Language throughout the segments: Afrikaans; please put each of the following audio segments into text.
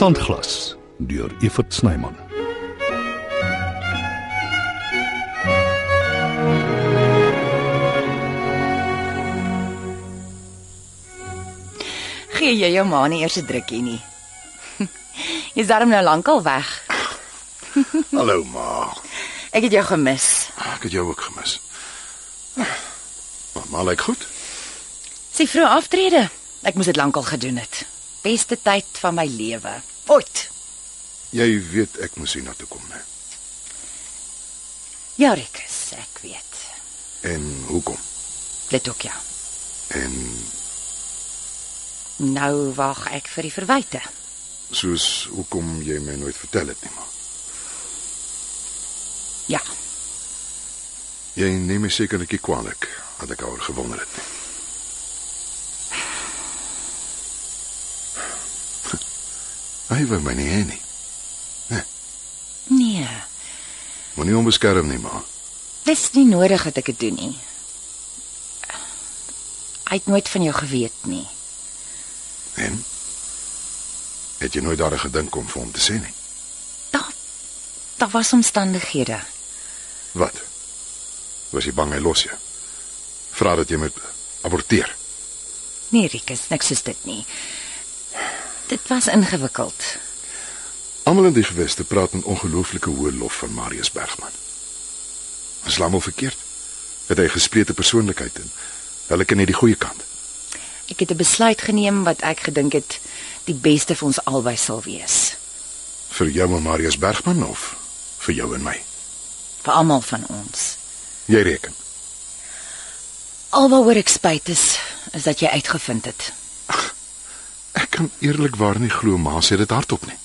Sandglas deur Evert Snyman. Gee jy jou ma nie eers 'n drukkie nie. Jy's darm nou lankal weg. Hallo ma. Ek het jou gemis. Ek het jou ook gemis. Maar lyk goed. Sy vroeg aftrede. Ek moes dit lankal gedoen het. Beste tyd van my lewe. Ooit. Jy weet ek moes hier na toe kom, né? Ja, Rikus, ek weet. En hoekom? Dit ook ja. En Nou wag ek vir die verwyte. soos hoekom jy my nooit vertel het nie, ma. Ja, Jy neem my seker netjie kwaadlik dat ek oor gewonder het. nie. Hy wou my nie hê nie. nee. Moenie hom beskerm nie, ma. Dis nie nodig dat ek dit doen nie. Hy het nooit van jou geweet nie. En het jy nooit daaraan gedink om vir hom te sê nie? Daar daar was omstandighede. Wat? Was jy bang hy los jou? Vra dat jy moet aborteer. Nee, Rikus, niks is dit nie. Dit was ingewikkeld. Almal in die geweste praat in ongelooflike hoë lof van Marius Bergman. Is hom al verkeerd? Het hy gesplete persoonlikheid en hulle ken net die goeie kant. Ek het 'n besluit geneem wat ek gedink het die beste vir ons albei sal wees. Vir jou en Marius Bergman of vir jou en my? Vir almal van ons. Jy reken. Alwaaroor ek spyt is, is dat jy uitgevind het. Ek kan eerlikwaar nie glo ma sê dit hardop nie.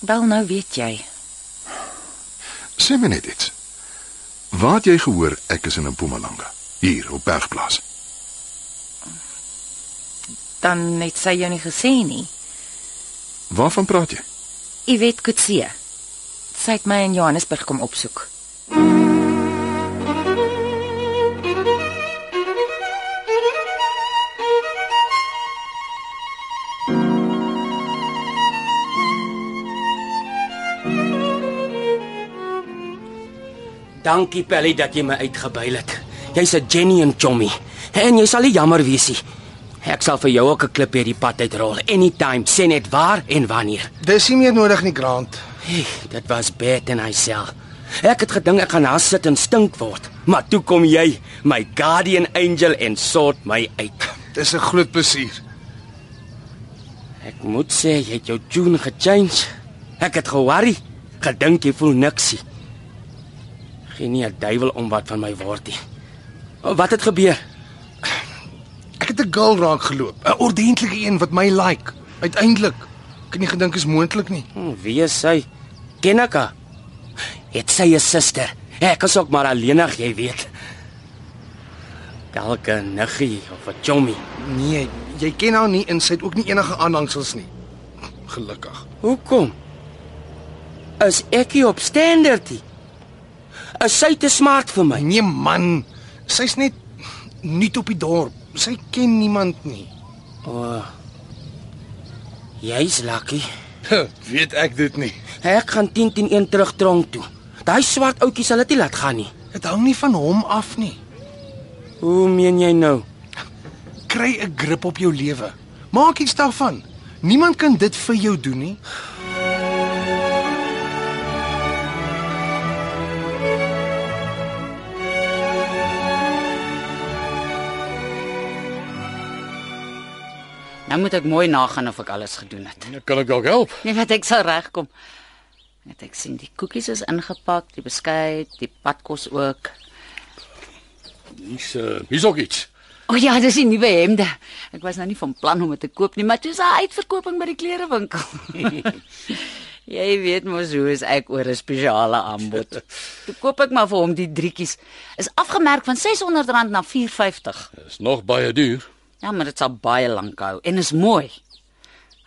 Wel nou weet jy. Sê my net iets. Waar het jy gehoor ek is in Mpumalanga? Hier op Bergplaas. Dan het sy jou nie gesê nie. Waarvan praat jy? Iwet Kutse. Sy het my in Johannesburg kom opsoek. Dankie Pelly dat jy my uitgebuil het. Jy's 'n genuine chommy. En jy sal nie jammer wees nie. Ek sal vir jou ook 'n klip hierdie pad uitrol anytime, sê net waar en wanneer. Dis nie meer nodig nie, Grant. Hey, dit was bad in myself. Ek het gedink ek gaan daar sit en stink word, maar toe kom jy, my guardian angel en sort my uit. Dis 'n groot plesier. Ek moet sê jy het jou tune gechange. Ek het geworry, gedink jy voel niksie. Geen nie 'n duiwel om wat van my word nie. Wat het gebeur? Ek het 'n girl raak geloop, 'n ordentlike een wat my like. Uiteindelik. Het nie gedink is moontlik nie. Hm, Wie is sy? Ken ek haar? Het sy 'n suster? Ek is ook maar alleenig, jy weet. 'n niggie of 'n chommy. Nee, jy ken haar nie en sy het ook nie enige aanhangsels nie. Gelukkig. Hoekom? Is ek nie op standaard nie? Is sy te smart vir my? Nee man, sy's net nuut op die dorp. Sy ken niemand nie. O. Oh, Jy's lucky. Weet ek dit nie. Ek gaan 10 teen 1 terug tronk toe. Daai swart ouetjie sal dit nie laat gaan nie. Dit hang nie van hom af nie. Hoe meen jy nou? Kry 'n grip op jou lewe. Maak iets daarvan. Niemand kan dit vir jou doen nie. Nou moet ek mooi nagaan of ek alles gedoen het. Kan ek dalk help? Nee, wat ek sal regkom. Net ek sien die koekies is ingepak, die beskuit, die padkos ook. Hier's uh, hier's ook iets. O oh ja, dis die nuwe hemde. Ek was nou nie van plan om dit te koop nie, maar toe is daar uitverkoping by die klerewinkel. Jy weet mos hoe is ek oor 'n spesiale aanbod. Toe koop ek maar vir hom die drietjies. Is afgemerk van R600 na 450. Dis nog baie duur. Ja, maar dit sal baie lank hou en is mooi.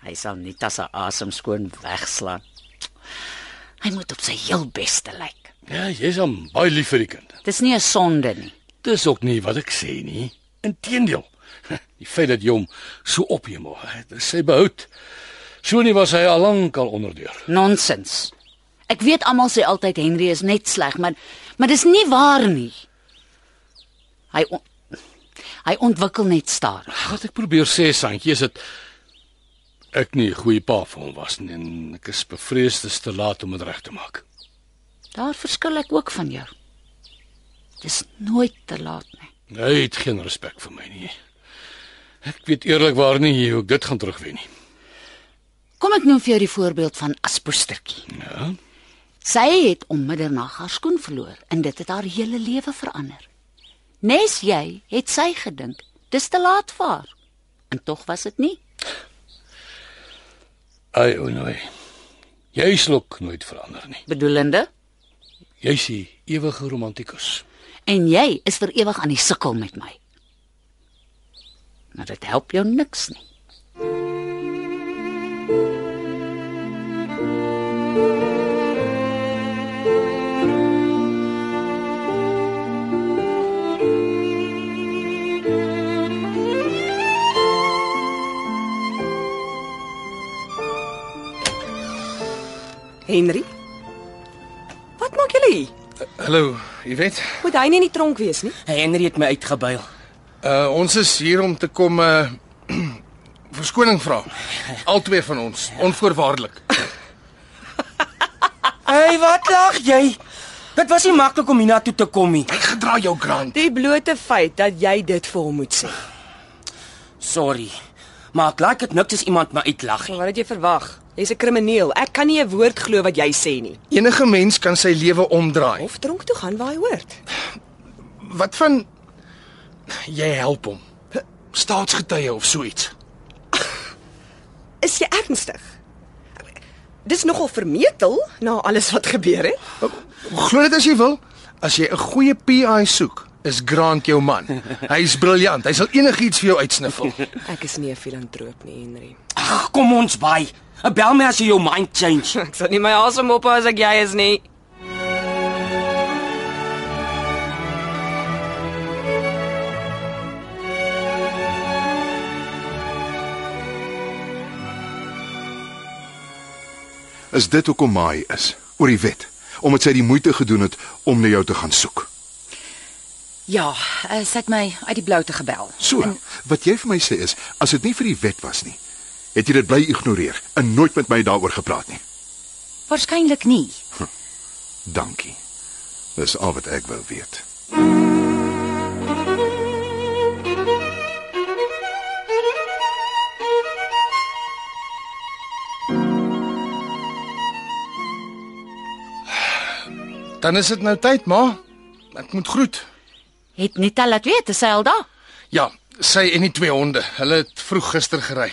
Hy sal nie tas se asem skoon wegslaan. Hy moet op sy heel beste lyk. Ja, jy's hom baie lief vir die kind. Dis nie 'n sonde nie. Dis ook nie wat ek sê nie. Inteendeel. Die feit dat jy hom so ophemel, dit is sy behoud. So nie was hy al lank al onderdeur. Nonsens. Ek weet almal sê altyd Henry is net sleg, maar maar dis nie waar nie. Hy hy ontwikkel net stadig. Wat ek probeer sê, Santjie, is dit ek nie 'n goeie pa vir hom was nie en ek is bevrees dit is te laat om dit reg te maak. Daar verskil ek ook van jou. Dis nooit te laat nie. Hy het geen respek vir my nie. Ek weet eerlikwaar nie hoe ek dit gaan terugwen nie. Kom ek noem vir jou die voorbeeld van Aspoestertjie. Ja. Sy het om middernag haar skoen verloor en dit het haar hele lewe verander. Nes jy het sy gedink dis te laat vir haar. En tog was dit nie. Ai, o nee. Jy sluk nooit verander nie. Bedoelende Jy's die ewige romantikus. en jy is vir ewig aan die sukkel met my. Maar dit help jou niks nie. Henry? Wat maak julle hier? Hallo, jy weet, Moet hy nie in die tronk wees nie? Henry het my uitgebuil. uh ons is hier om te kom uh verskoning vra. Albei van ons, onvoorwaardelik. Hey, wat lag jy? Dit was nie maklik om hiernatoe te kom nie. Ek gedra jou grant. Die blote feit dat jy dit vir hom moet sê. Sorry. Maar ek like dit niks as iemand my uitlag nie. Wat het jy verwag? Jy's 'n krimineel. Ek kan nie 'n woord glo wat jy sê nie. Enige mens kan sy lewe omdraai. Of tronk toe gaan waar hy hoort. Wat van jy help hom? Staatsgetuie of so iets. Is jy ernstig? Dis nogal vermetel na alles wat gebeur het. Glo dit as jy wil. As jy 'n goeie PI soek, is Grant jou man. Hy's briljant. Hy sal enigiets vir jou uitsniffel. Ek is nie 'n filantroop nie, Henry. Ag, kom ons by. Bel my as jy jou mind change. Ek sal nie my asem ophou as ek jy is nie. Is dit hoekom Mai is oor die wet? Omdat sy die moeite gedoen het om na jou te gaan soek. Ja, uh, sy het my uit die blou te gebel. So, wat jy vir my sê is, as dit nie vir die wet was nie, het jy dit bly ignoreer en nooit met my daaroor gepraat nie. Waarskynlik nie. Dankie. Dis al wat ek wou weet. Dan is dit nou tyd, ma. Ek moet groet. Het Nita laat weet sy al daar. Ja, sy en die twee honde. Hulle het vroeg gister gery.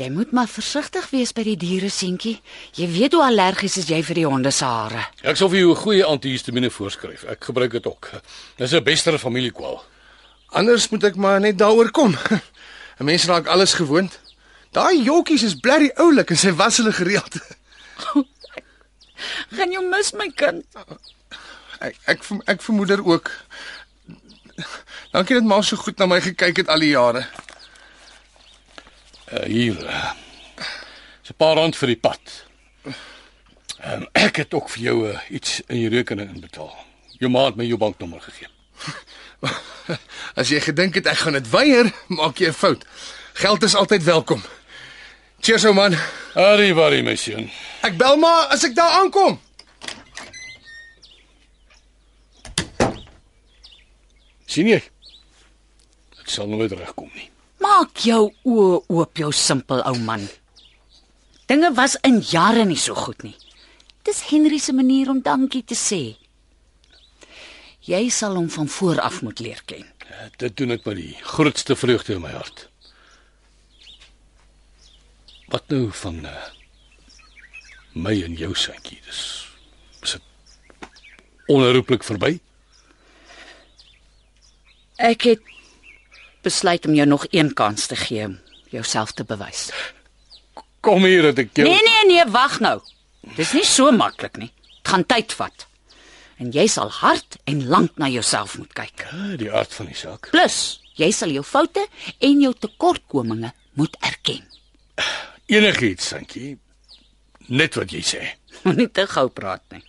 Jy moet maar versigtig wees by die diere seentjie. Jy weet hoe allergies is jy vir die honde se hare. Ek sal vir jou 'n goeie antihistamiene voorskryf. Ek gebruik dit ook. Dis 'n bestere familiekwal. Anders moet ek maar net daaroor kom. 'n Mens raak alles gewoond. Daai jokkies is blerry oulik en sy was hulle gereeld. Gaan jy mis my kind? Ek ek ek vermoeder ook. Dankie dat ma so goed na my gekyk het al die jare. Uh, hier. Dis 'n paar rand vir die pad. Um, ek het ook vir jou uh, iets in jou rekening inbetaal. Jou ma het my jou banknommer gegee. As jy gedink het ek gaan dit weier, maak jy 'n fout. Geld is altyd welkom. Cheers ou man. Arrivederci, my seun. Ek bel maar as ek daar aankom. Sien jy? Dit sal nooit regkom nie. Maak jou oë oop, jou simpel ou man. Dinge was in jare nie so goed nie. Dis Henry se manier om dankie te sê. Jy sal hom van voor af moet leer ken. Ja, dit doen ek met die grootste vreugde in my hart. Wat nou van uh, my en jou seentjie? Dis is dit onherroepelik verby? Ek het besluit om jou nog een kans te gee om jouself te bewys. Kom hier dat ek jou Nee nee nee, wag nou. Dis nie so maklik nie. Dit gaan tyd vat. En jy sal hard en lank na jouself moet kyk. Ah, die aard van die saak. Plus, jy sal jou foute en jou tekortkominge moet erken. Enigiets, Sankie. Net wat jy sê. Moenie te gou praat nie.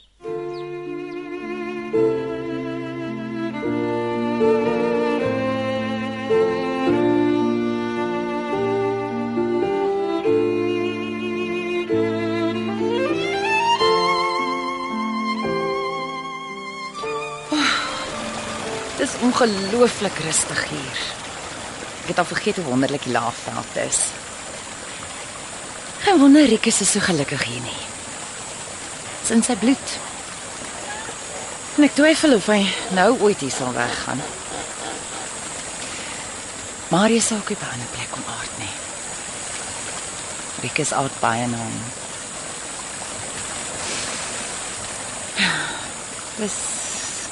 Ongelooflik rustig hier. Ek het al vergeet hoe wonderlik die laafveld is. Geen wonder Rikus is so gelukkig hier nie. Dit is in sy bloed. En ek twyfel of hy nou ooit hier sal weggaan. Marius sou ook nie by 'n ander plek om aard nie. Rikus aard baie na hom. Dis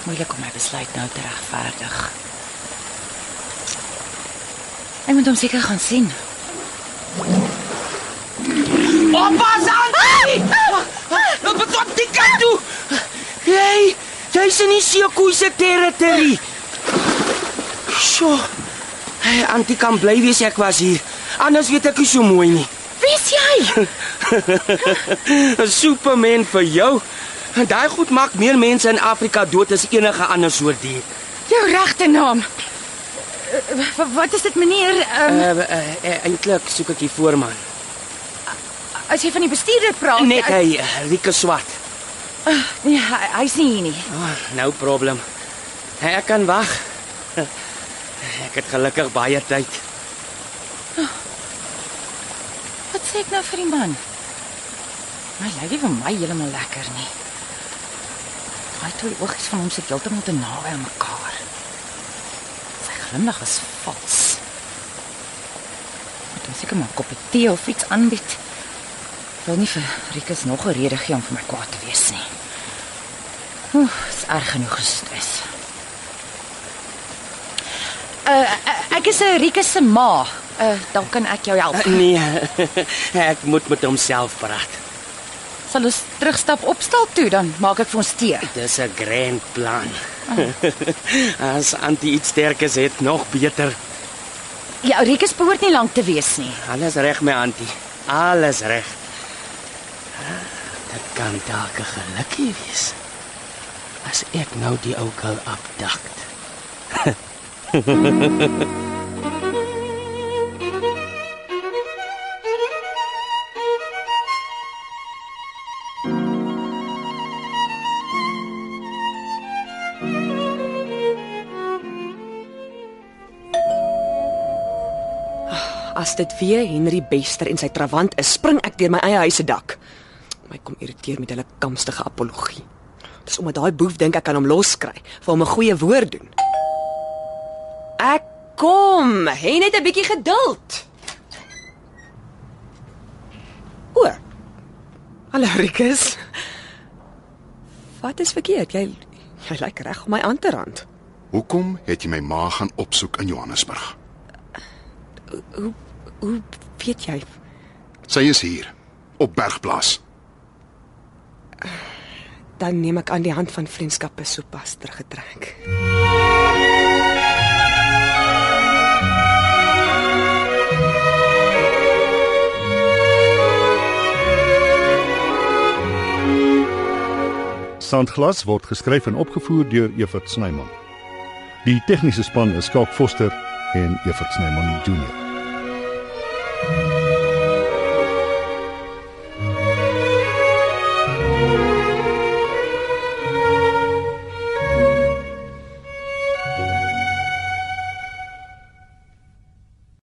moeilik om my besluit nou te regverdig. Ek moet hom seker gaan sien. Oppas aan! Wat betrap die kant toe? Hey, jy's in die seekoei se territory. Sjoe. Hey, Antie kan bly wees ek was hier. Anders weet ek nie so mooi nie. Wie's jy? 'n Superman vir jou. En daai goed maak meer mense in Afrika dood as enige ander soort dier. Jou regte naam. Uh, wat is dit meneer? Um, Uh, uh, uh, Eintlik soek ek die voorman. as jy van die bestuurder praat. Net ek- hy, uh, Rika Swart. Nee, hy, hy's nie hier nie. Oh, no problem. Ek kan wag. Ek het gelukkig baie tyd. Wat sê ek nou vir die man? My lyk nie vir my heeltemal lekker nie. Daai twee oogies van hom sit heeltemal te naby aan mekaar. Sy glimlag is vals. Moet hom seker maar 'n koppie tee of iets aanbied. Wil nie vir Rikus nog 'n rede gee om vir my kwaad te wees nie. Oef, is erg genoeg gestres. Uh, ek is 'n Rikus se ma. Uh, dan kan ek jou help. Uh, nee, ek moet met homself praat. Sal ons terugstap opstal toe dan maak ek vir ons tee. Dis 'n grand plan. As antie iets sterkes het, nog beter. Ja, Rikus behoort nie lank te wees nie. Alles reg my antie. Alles reg. Dit kan dalk 'n gelukkie wees. As ek nou die ou girl abduct. As dit weer Henry Bester en sy trawant is, spring ek deur my eie huis se dak. My kom irriteer met hulle kamstige apologie. Dis omdat daai boef dink ek kan hom loskry vir hom 'n goeie woord doen. Ek kom, hê net 'n bietjie geduld. O. Hallo Rikus. Wat is verkeerd? Jy jy lyk reg om my aan te rand. Hoekom het jy my ma gaan opsoek in Johannesburg? Hoe weet jy? Sy is hier op Bergplaas. Dan neem ek aan die hand van vriendskap is sopas teruggetrek. Sandglas word geskryf en opgevoer deur Evert Snyman. Die tegniese span is Skalk Foster en Evert Snyman Junior.